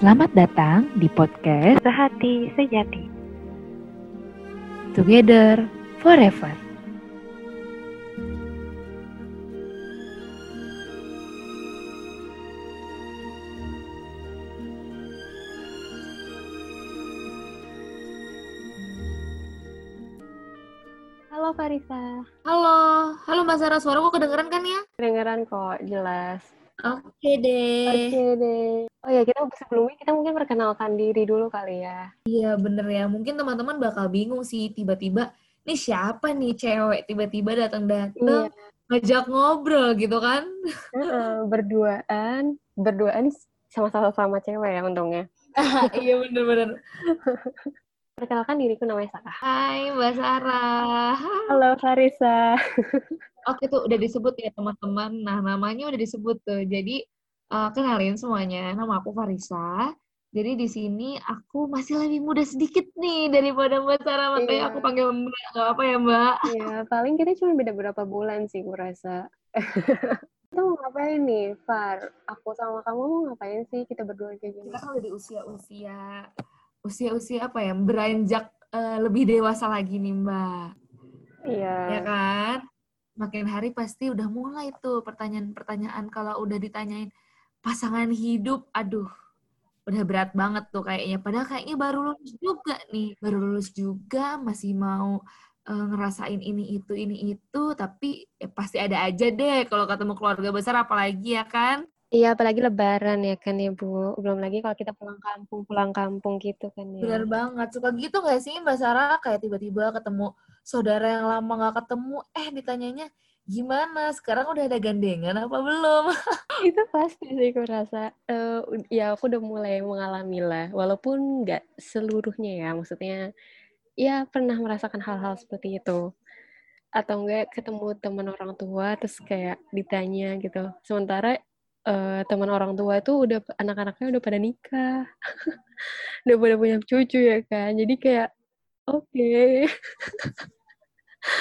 Selamat datang di podcast Sehati Sejati. Together Forever. Halo Farisa. Halo, halo Mbak Sarah, suara kok kedengeran kan ya? Kedengeran kok, jelas. Oke deh. Oke deh. Oh ya, kita sebelumnya kita mungkin perkenalkan diri dulu kali ya. Iya bener ya, mungkin teman-teman bakal bingung sih tiba-tiba, nih siapa nih cewek tiba-tiba datang-datang ngajak ngobrol gitu kan? Heeh, berduaan, berduaan sama-sama sama cewek ya untungnya. iya bener-bener. Perkenalkan diriku namanya Sarah. Hai Mbak Sarah. Halo Farisa. Oke tuh udah disebut ya teman-teman. Nah namanya udah disebut tuh. Jadi eh, kenalin semuanya, nama aku Farisa. Jadi di sini aku masih lebih muda sedikit nih daripada Mbak Sarah, makanya Iya. aku panggil Mbak. Gak apa ya Mbak? Ya, paling kita cuma beda berapa bulan sih, gue rasa. Kita mau ngapain nih, Far? Aku sama kamu mau ngapain sih kita berdua kayak gini? kita kan udah di usia-usia usia-usia apa ya beranjak eh, lebih dewasa lagi nih mbak Iya. ya kan makin hari pasti udah mulai tuh pertanyaan-pertanyaan kalau udah ditanyain pasangan hidup aduh udah berat banget tuh kayaknya padahal kayaknya baru lulus juga nih baru lulus juga masih mau eh, ngerasain ini itu ini itu tapi ya pasti ada aja deh kalau ketemu keluarga besar apalagi ya kan Iya, apalagi lebaran ya kan ya, Bu. Belum lagi kalau kita pulang kampung, pulang kampung gitu kan ya. Bener banget. Suka gitu gak sih Mbak Sarah? Kayak tiba-tiba ketemu saudara yang lama gak ketemu, eh ditanyanya gimana? Sekarang udah ada gandengan apa belum? Itu pasti sih aku rasa. Eh, ya aku udah mulai mengalami lah. Walaupun nggak seluruhnya ya. Maksudnya, ya pernah merasakan hal-hal seperti itu. Atau enggak ketemu teman orang tua, terus kayak ditanya gitu. Sementara eh, teman orang tua itu udah anak-anaknya udah pada nikah. udah pada punya cucu ya kan. Jadi kayak, oke.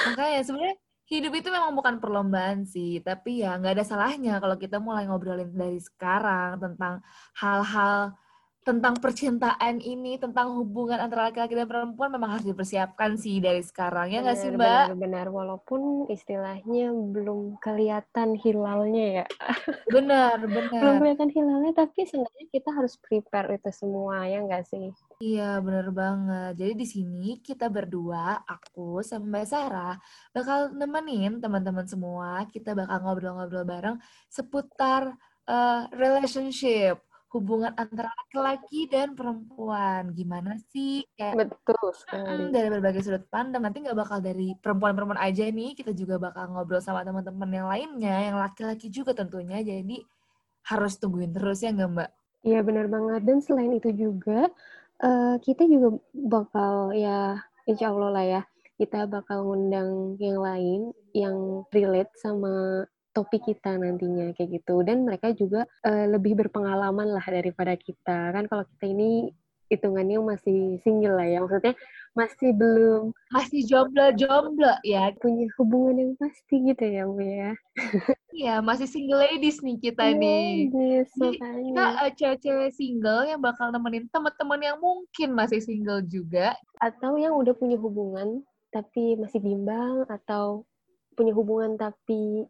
Makanya sebenarnya hidup itu memang bukan perlombaan sih, tapi ya nggak ada salahnya kalau kita mulai ngobrolin dari sekarang tentang hal-hal tentang percintaan ini, tentang hubungan antara laki-laki dan perempuan memang harus dipersiapkan sih dari sekarang. Ya nggak sih Mbak? Benar-benar, walaupun istilahnya belum kelihatan hilalnya ya. Benar, Belum benar. kelihatan hilalnya, tapi sebenarnya kita harus prepare itu semua, ya nggak sih? Iya, bener banget. Jadi di sini kita berdua, aku sama Mbak Sarah, bakal nemenin teman-teman semua. Kita bakal ngobrol-ngobrol bareng seputar eh, relationship, hubungan antara laki-laki dan perempuan. Gimana sih? Kayak Betul sekali. dari berbagai sudut pandang. Nanti nggak bakal dari perempuan-perempuan aja nih. Kita juga bakal ngobrol sama teman-teman yang lainnya, yang laki-laki juga tentunya. Jadi harus tungguin terus ya nggak Mbak? Iya benar banget. Dan selain itu juga, eh, kita juga bakal ya, insya Allah lah ya, kita bakal ngundang yang lain yang relate sama topik kita nantinya kayak gitu. Dan mereka juga eh, lebih berpengalaman lah daripada kita. Kan kalau kita ini hitungannya masih single lah ya. Maksudnya masih belum Masih jomblo-jomblo ya. punya hubungan yang pasti gitu ya, Bu ya. Iya, masih single ladies nih kita nih. Yes, Jadi kita eh, cewek-cewek single yang bakal nemenin teman-teman yang mungkin masih single juga. Atau yang udah punya hubungan tapi masih bimbang atau punya hubungan tapi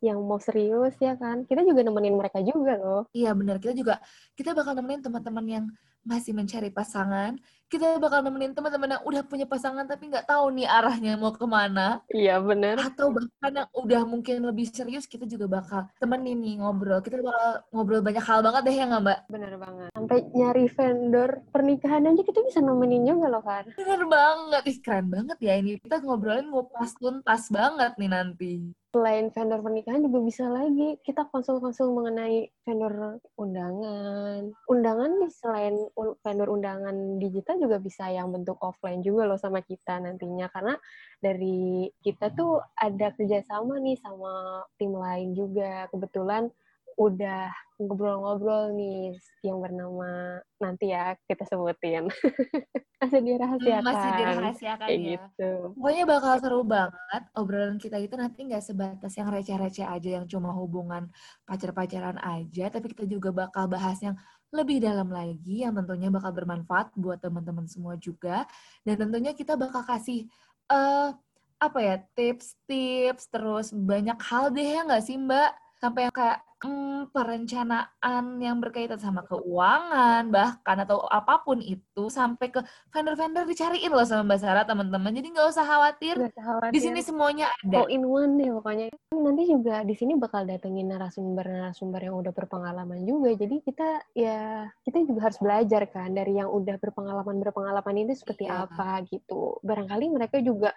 yang mau serius ya kan. Kita juga nemenin mereka juga loh. Iya benar, kita juga kita bakal nemenin teman-teman yang masih mencari pasangan. Kita bakal nemenin teman-teman yang udah punya pasangan tapi nggak tahu nih arahnya mau ke mana. Iya bener. Atau bahkan yang udah mungkin lebih serius, kita juga bakal temenin nih ngobrol. Kita bakal ngobrol banyak hal banget deh ya nggak Mbak? Bener banget. Sampai nyari vendor pernikahan aja kita bisa nemenin juga loh kan. Bener banget, ih keren banget ya ini. Kita ngobrolin ngupas tuntas banget nih nanti. Selain vendor pernikahan juga bisa lagi kita konsul-konsul mengenai vendor undangan. Undangan nih selain vendor undangan digital juga bisa yang bentuk offline juga loh sama kita nantinya karena dari kita tuh ada kerjasama nih sama tim lain juga. Kebetulan udah ngobrol-ngobrol nih yang bernama nanti ya kita sebutin masih dirahasiakan Hmm, masih dirahasiakan kayak ya. gitu Pokoknya bakal seru banget obrolan kita itu nanti nggak sebatas yang receh-receh aja yang cuma hubungan pacar-pacaran aja, tapi kita juga bakal bahas yang lebih dalam lagi yang tentunya bakal bermanfaat buat teman-teman semua juga. Dan tentunya kita bakal kasih eh apa ya tips-tips terus banyak hal deh ya nggak sih Mbak? Sampai yang kayak hmm, perencanaan yang berkaitan sama keuangan bahkan atau apa pun itu sampai ke vendor-vendor dicariin loh sama Mbak Sarah teman-teman. Jadi nggak usah khawatir. Usah khawatir. Di sini semuanya ada. all in one deh pokoknya nanti juga di sini bakal datengin narasumber-narasumber yang udah berpengalaman juga jadi kita ya kita juga harus belajar kan dari yang udah berpengalaman berpengalaman itu seperti Iya. apa gitu barangkali mereka juga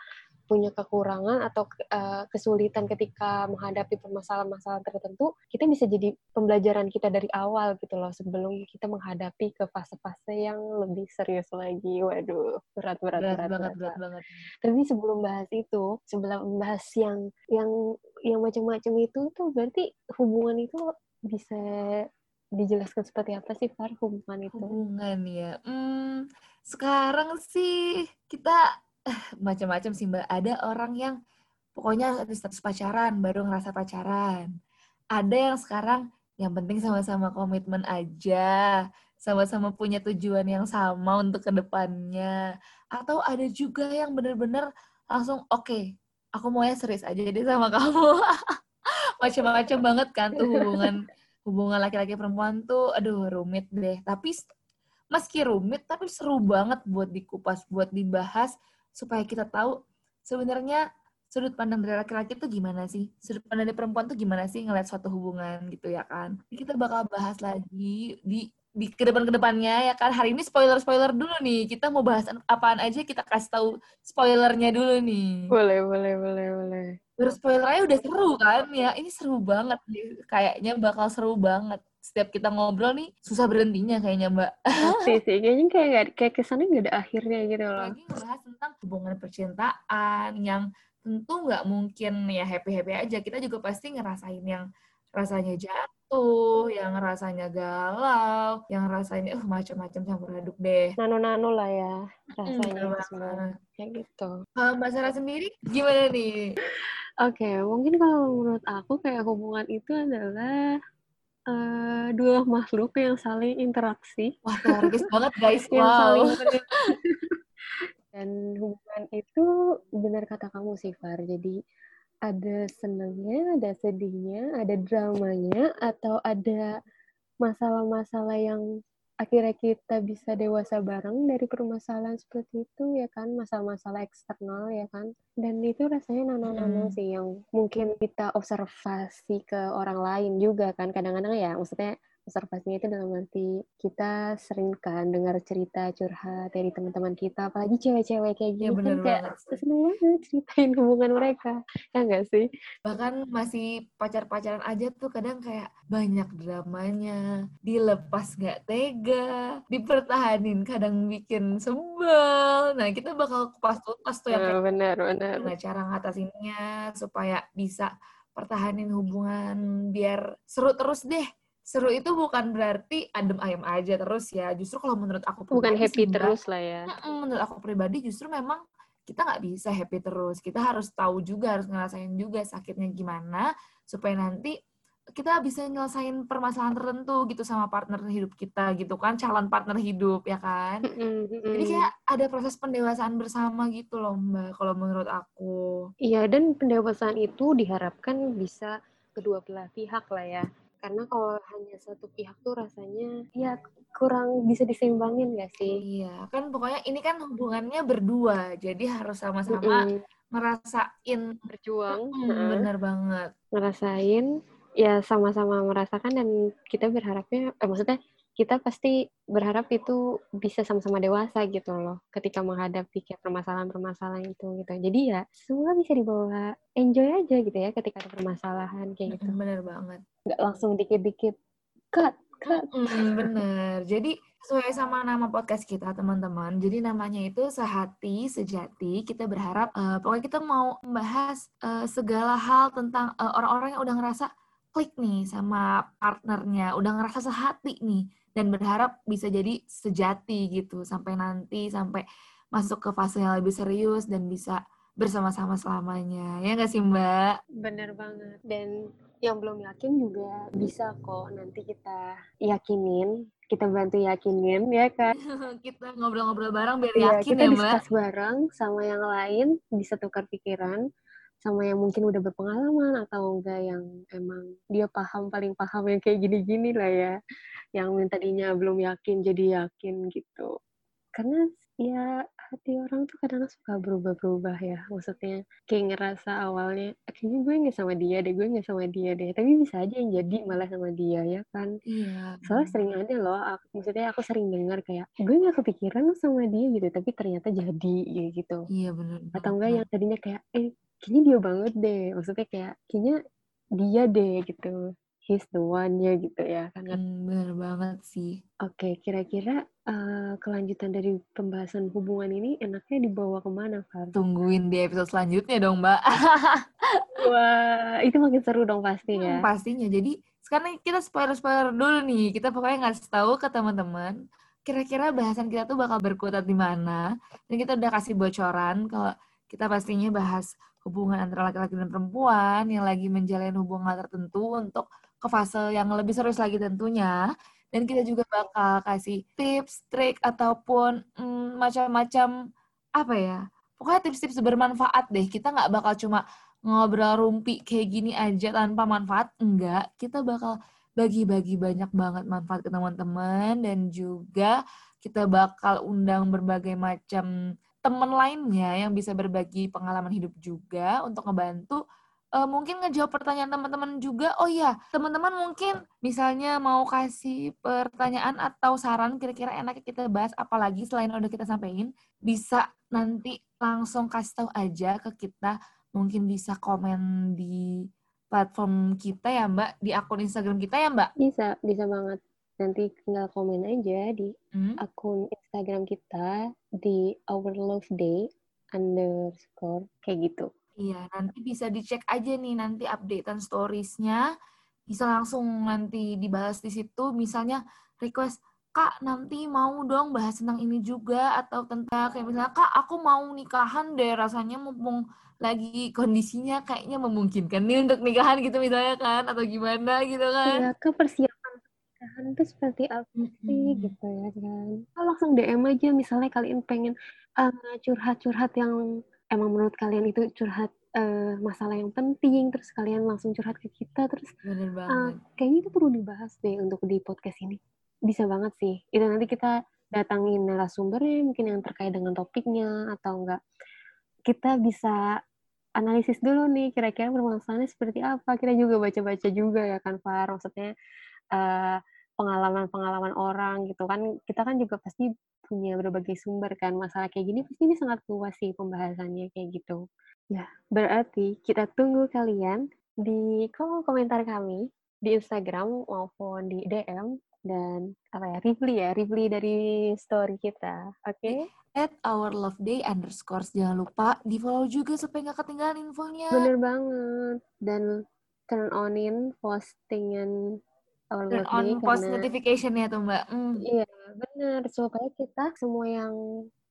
punya kekurangan atau uh, kesulitan ketika menghadapi permasalahan-masalah tertentu kita bisa jadi pembelajaran kita dari awal gitu loh sebelum kita menghadapi ke fase-fase yang lebih serius lagi waduh berat berat berat berat, banget, berat, berat banget. tapi sebelum bahas itu, sebelum bahas yang yang yang macam-macam itu tuh berarti hubungan itu bisa dijelaskan seperti apa sih Far hubungan itu? Hubungan ya. Hmm, sekarang sih kita eh, macam-macam sih Mbak. Ada orang yang pokoknya di status pacaran, baru ngerasa pacaran. Ada yang sekarang yang penting sama-sama komitmen aja, sama-sama punya tujuan yang sama untuk ke depannya. Atau ada juga yang bener-bener langsung oke, aku maunya serius aja deh sama kamu. Macam-macam banget kan tuh hubungan hubungan laki-laki perempuan tuh aduh rumit deh tapi meski rumit tapi seru banget buat dikupas buat dibahas supaya kita tahu sebenarnya sudut pandang dari laki-laki tuh gimana sih? Sudut pandang dari perempuan tuh gimana sih ngeliat suatu hubungan gitu ya kan? Kita bakal bahas lagi di di ke depan ke depannya ya kan? Hari ini spoiler spoiler dulu nih. Kita mau bahas apaan aja kita kasih tahu spoilernya dulu nih. Boleh, boleh, boleh, boleh. Terus spoilernya udah seru kan ya. Ini seru banget nih. Kayaknya bakal seru banget. Setiap kita ngobrol nih susah berhentinya kayaknya Mbak. Pasti sih, kayaknya kayak gak, kayak kesannya gak ada akhirnya gitu loh. Lagi ngebahas tentang hubungan percintaan yang tentu nggak mungkin ya happy-happy aja. Kita juga pasti ngerasain yang rasanya jatuh, yang rasanya galau, yang rasanya uh macam-macam campur aduk deh. Nano-nano lah ya rasanya semua. Kayak gitu. Kalau Mbak Sarah sendiri gimana nih? Oke, mungkin kalau menurut aku kayak hubungan itu adalah eh, dua makhluk yang saling interaksi. Wah, teoritis banget guys. yang Wow. saling dan hubungan itu benar kata kamu sih Far jadi ada senangnya ada sedihnya ada dramanya atau ada masalah-masalah yang akhirnya kita bisa dewasa bareng dari permasalahan seperti itu ya kan? Masalah-masalah eksternal ya kan? Dan itu rasanya nano-nano Mm. sih yang mungkin kita observasi ke orang lain juga kan? Kadang-kadang ya maksudnya observasinya itu dalam arti kita sering kan dengar cerita curhat dari teman-teman kita apalagi cewek-cewek kayak Ya, gini bener kan kayak seneng banget ceritain hubungan mereka ya enggak sih? Bahkan masih pacar-pacaran aja tuh kadang kayak banyak dramanya dilepas nggak tega dipertahanin kadang bikin sebel. Nah kita bakal kupas tuntas tuh yang Nah, benar benar gimana cara ngatasinnya supaya bisa pertahanin hubungan biar seru terus deh seru itu bukan berarti adem ayem aja terus ya justru kalau menurut aku bukan pribadi happy sih, Mbak, terus lah ya menurut aku pribadi justru memang kita nggak bisa happy terus. Kita harus tahu juga, harus ngerasain juga sakitnya gimana supaya nanti kita bisa nyelesain permasalahan tertentu gitu sama partner hidup kita gitu kan, calon partner hidup ya kan. Jadi kayak ada proses pendewasaan bersama gitu loh Mbak, kalau menurut aku. Iya, dan pendewasaan itu diharapkan bisa kedua belah pihak lah ya. Karena kalau hanya satu pihak tuh rasanya ya kurang bisa diseimbangin gak sih? Iya, kan pokoknya ini kan hubungannya berdua, jadi harus sama-sama Mm-mm. ngerasain. Berjuang, Mm, heeh. bener banget. ngerasain, ya sama-sama merasakan dan kita berharapnya, eh, maksudnya kita pasti berharap itu bisa sama-sama dewasa gitu loh ketika menghadapi kayak permasalahan-permasalahan itu gitu. Jadi ya semua bisa dibawa enjoy aja gitu ya ketika ada permasalahan kayak gitu. Bener banget. Nggak langsung dikit-dikit cut, cut. Mm, bener. Jadi sesuai sama nama podcast kita teman-teman. Jadi namanya itu sehati sejati. Kita berharap eh, pokoknya kita mau membahas eh, segala hal tentang eh, orang-orang yang udah ngerasa klik nih sama partnernya, udah ngerasa sehati nih, dan berharap bisa jadi sejati gitu sampai nanti sampai masuk ke fase yang lebih serius dan bisa bersama-sama selamanya. Ya nggak sih Mbak? Bener banget. Dan yang belum yakin juga bisa kok nanti kita yakinin, kita bantu yakinin ya kan. kita ngobrol-ngobrol bareng biar Iya, yakin kita ya Mbak. discuss bareng sama yang lain, bisa tukar pikiran sama yang mungkin udah berpengalaman atau enggak yang emang dia paham paling paham yang kayak gini-gini lah ya. Yang tadinya belum yakin jadi yakin gitu. Karena ya hati orang tuh kadang suka berubah-berubah ya. Maksudnya kayak ngerasa awalnya kayaknya gue nggak sama dia deh gue nggak sama dia deh. Tapi bisa aja yang jadi malah sama dia ya kan? Iya. soalnya sering ada loh aku, maksudnya aku sering dengar kayak gue nggak kepikiran lo sama dia gitu tapi ternyata jadi ya gitu. Iya benar. atau enggak yang tadinya kayak eh kayaknya dia banget deh maksudnya kayak kayaknya dia deh gitu he's the one ya gitu ya kan Hmm, bener banget sih. oke kira-kira eh, kelanjutan dari pembahasan hubungan ini enaknya dibawa ke mana Far? Tungguin di episode selanjutnya dong Mbak. wah itu makin seru dong pasti Hmm, ya pastinya. Jadi sekarang kita spoiler-spoiler dulu nih. Kita pokoknya ngasih tahu ke teman-teman kira-kira bahasan kita tuh bakal berkutat di mana. Dan kita udah kasih bocoran kalau kita pastinya bahas hubungan antara laki-laki dan perempuan yang lagi menjalin hubungan tertentu untuk ke fase yang lebih serius lagi tentunya. Dan kita juga bakal kasih tips, trik, ataupun mm, macam-macam apa ya. Pokoknya tips-tips bermanfaat deh. Kita nggak bakal cuma ngobrol rumpi kayak gini aja tanpa manfaat. Enggak, kita bakal bagi-bagi banyak banget manfaat ke teman-teman dan juga kita bakal undang berbagai macam teman lainnya yang bisa berbagi pengalaman hidup juga untuk ngebantu eh, mungkin ngejawab pertanyaan teman-teman juga. Oh iya, teman-teman mungkin misalnya mau kasih pertanyaan atau saran kira-kira enaknya kita bahas apalagi selain udah kita sampaikan, bisa nanti langsung kasih tahu aja ke kita mungkin bisa komen di platform kita ya Mbak, di akun Instagram kita ya Mbak. bisa bisa banget nanti tinggal komen aja di Hmm? akun Instagram kita di Our Love Day underscore kayak gitu Iya, nanti bisa dicek aja nih nanti updatean storiesnya. Bisa langsung nanti dibahas di situ. Misalnya request, Kak nanti mau dong bahas tentang ini juga. Atau tentang kayak misalnya, Kak aku mau nikahan deh. Rasanya mumpung lagi kondisinya kayaknya memungkinkan nih untuk nikahan gitu misalnya kan. Atau gimana gitu kan. ya ke persiapan pernikahan itu seperti apa sih Mm-mm. gitu ya kan? Kalau langsung DM aja misalnya kalian pengen eh, curhat-curhat yang emang menurut kalian itu curhat eh, masalah yang penting terus kalian langsung curhat ke kita terus banget. kayaknya itu perlu dibahas deh untuk di podcast ini. Bisa banget sih. Itu nanti kita datangin narasumbernya mungkin yang terkait dengan topiknya atau enggak. Kita bisa analisis dulu nih kira-kira permasalahannya seperti apa. Kita juga baca-baca juga ya kan Far. Maksudnya eh, pengalaman-pengalaman orang gitu kan kita kan juga pasti punya berbagai sumber kan masalah kayak gini pasti ini sangat luas sih pembahasannya kayak gitu ya berarti kita tunggu kalian di kolom komentar kami di Instagram maupun di DM dan apa ya reply ya reply dari story kita oke At our love day underscore. Jangan lupa di follow juga supaya nggak ketinggalan infonya. bener banget dan turn onin postingan Turn on post notification ya tuh Mbak. Hmm. Iya, benar. Supaya kita semua yang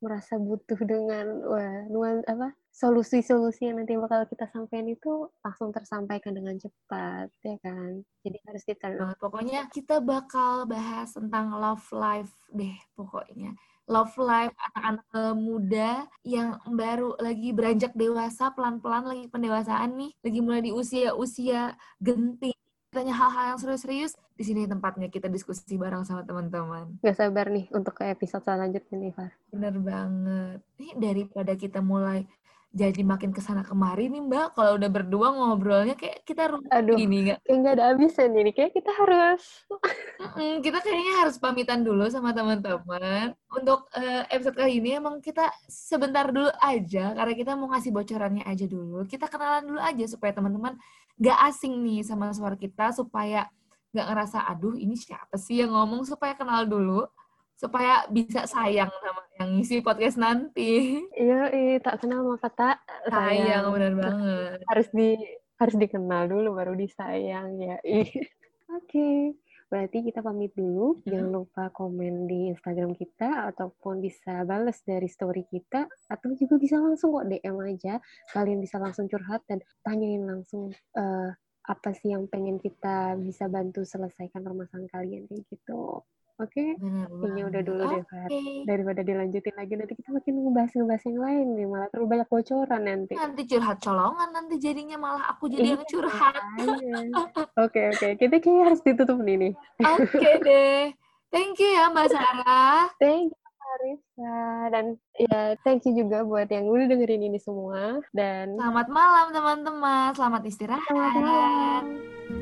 merasa butuh dengan wah, nuan apa solusi-solusi yang nanti bakal kita sampaikan itu langsung tersampaikan dengan cepat, ya kan? Jadi harus on. banget. Pokoknya kita bakal bahas tentang love life deh pokoknya. Love life anak-anak muda yang baru lagi beranjak dewasa, pelan-pelan lagi pendewasaan nih, lagi mulai di usia-usia genting. Tanya hal-hal yang serius-serius, di sini tempatnya kita diskusi bareng sama teman-teman. Gak sabar nih untuk ke episode selanjutnya nih, Far. Bener banget. Nih daripada kita mulai jadi makin ke sana kemari nih Mbak, kalau udah berdua ngobrolnya kayak kita rutin Aduh. gini nggak? Kayak nggak ada habisnya nih, kayak kita harus kita kayaknya harus pamitan dulu sama teman-teman. Untuk eh, episode kali ini emang kita sebentar dulu aja, karena kita mau ngasih bocorannya aja dulu. Kita kenalan dulu aja supaya teman-teman gak asing nih sama suara kita, supaya gak ngerasa, aduh ini siapa sih yang ngomong, supaya kenal dulu, supaya bisa sayang sama yang ngisi podcast nanti. iya, iya tak kenal maka tak Sayang, bener banget. harus di harus dikenal dulu baru disayang ya. Oke, berarti kita pamit dulu. Jangan lupa komen di Instagram kita ataupun bisa bales dari story kita atau juga bisa langsung kok DM aja. Kalian bisa langsung curhat dan tanyain langsung eh, apa sih yang pengen kita bisa bantu selesaikan permasalahan kalian kayak gitu. Oke, Bener kayaknya udah banget. dulu deh, Oke. Fat. Daripada dilanjutin lagi, nanti kita makin ngebahas-ngebahas yang lain nih, malah terlalu banyak bocoran nanti. Nanti curhat colongan nanti jadinya malah aku jadi yang Iya, curhat. makanya. Oke, oke. Kita kayaknya harus ditutup nih nih. Oke deh. Thank you ya Mbak Sarah. Thank you, Arisa. Dan ya, thank you juga buat yang udah dengerin ini semua. Dan Selamat malam teman-teman. Selamat istirahat. selamat malam.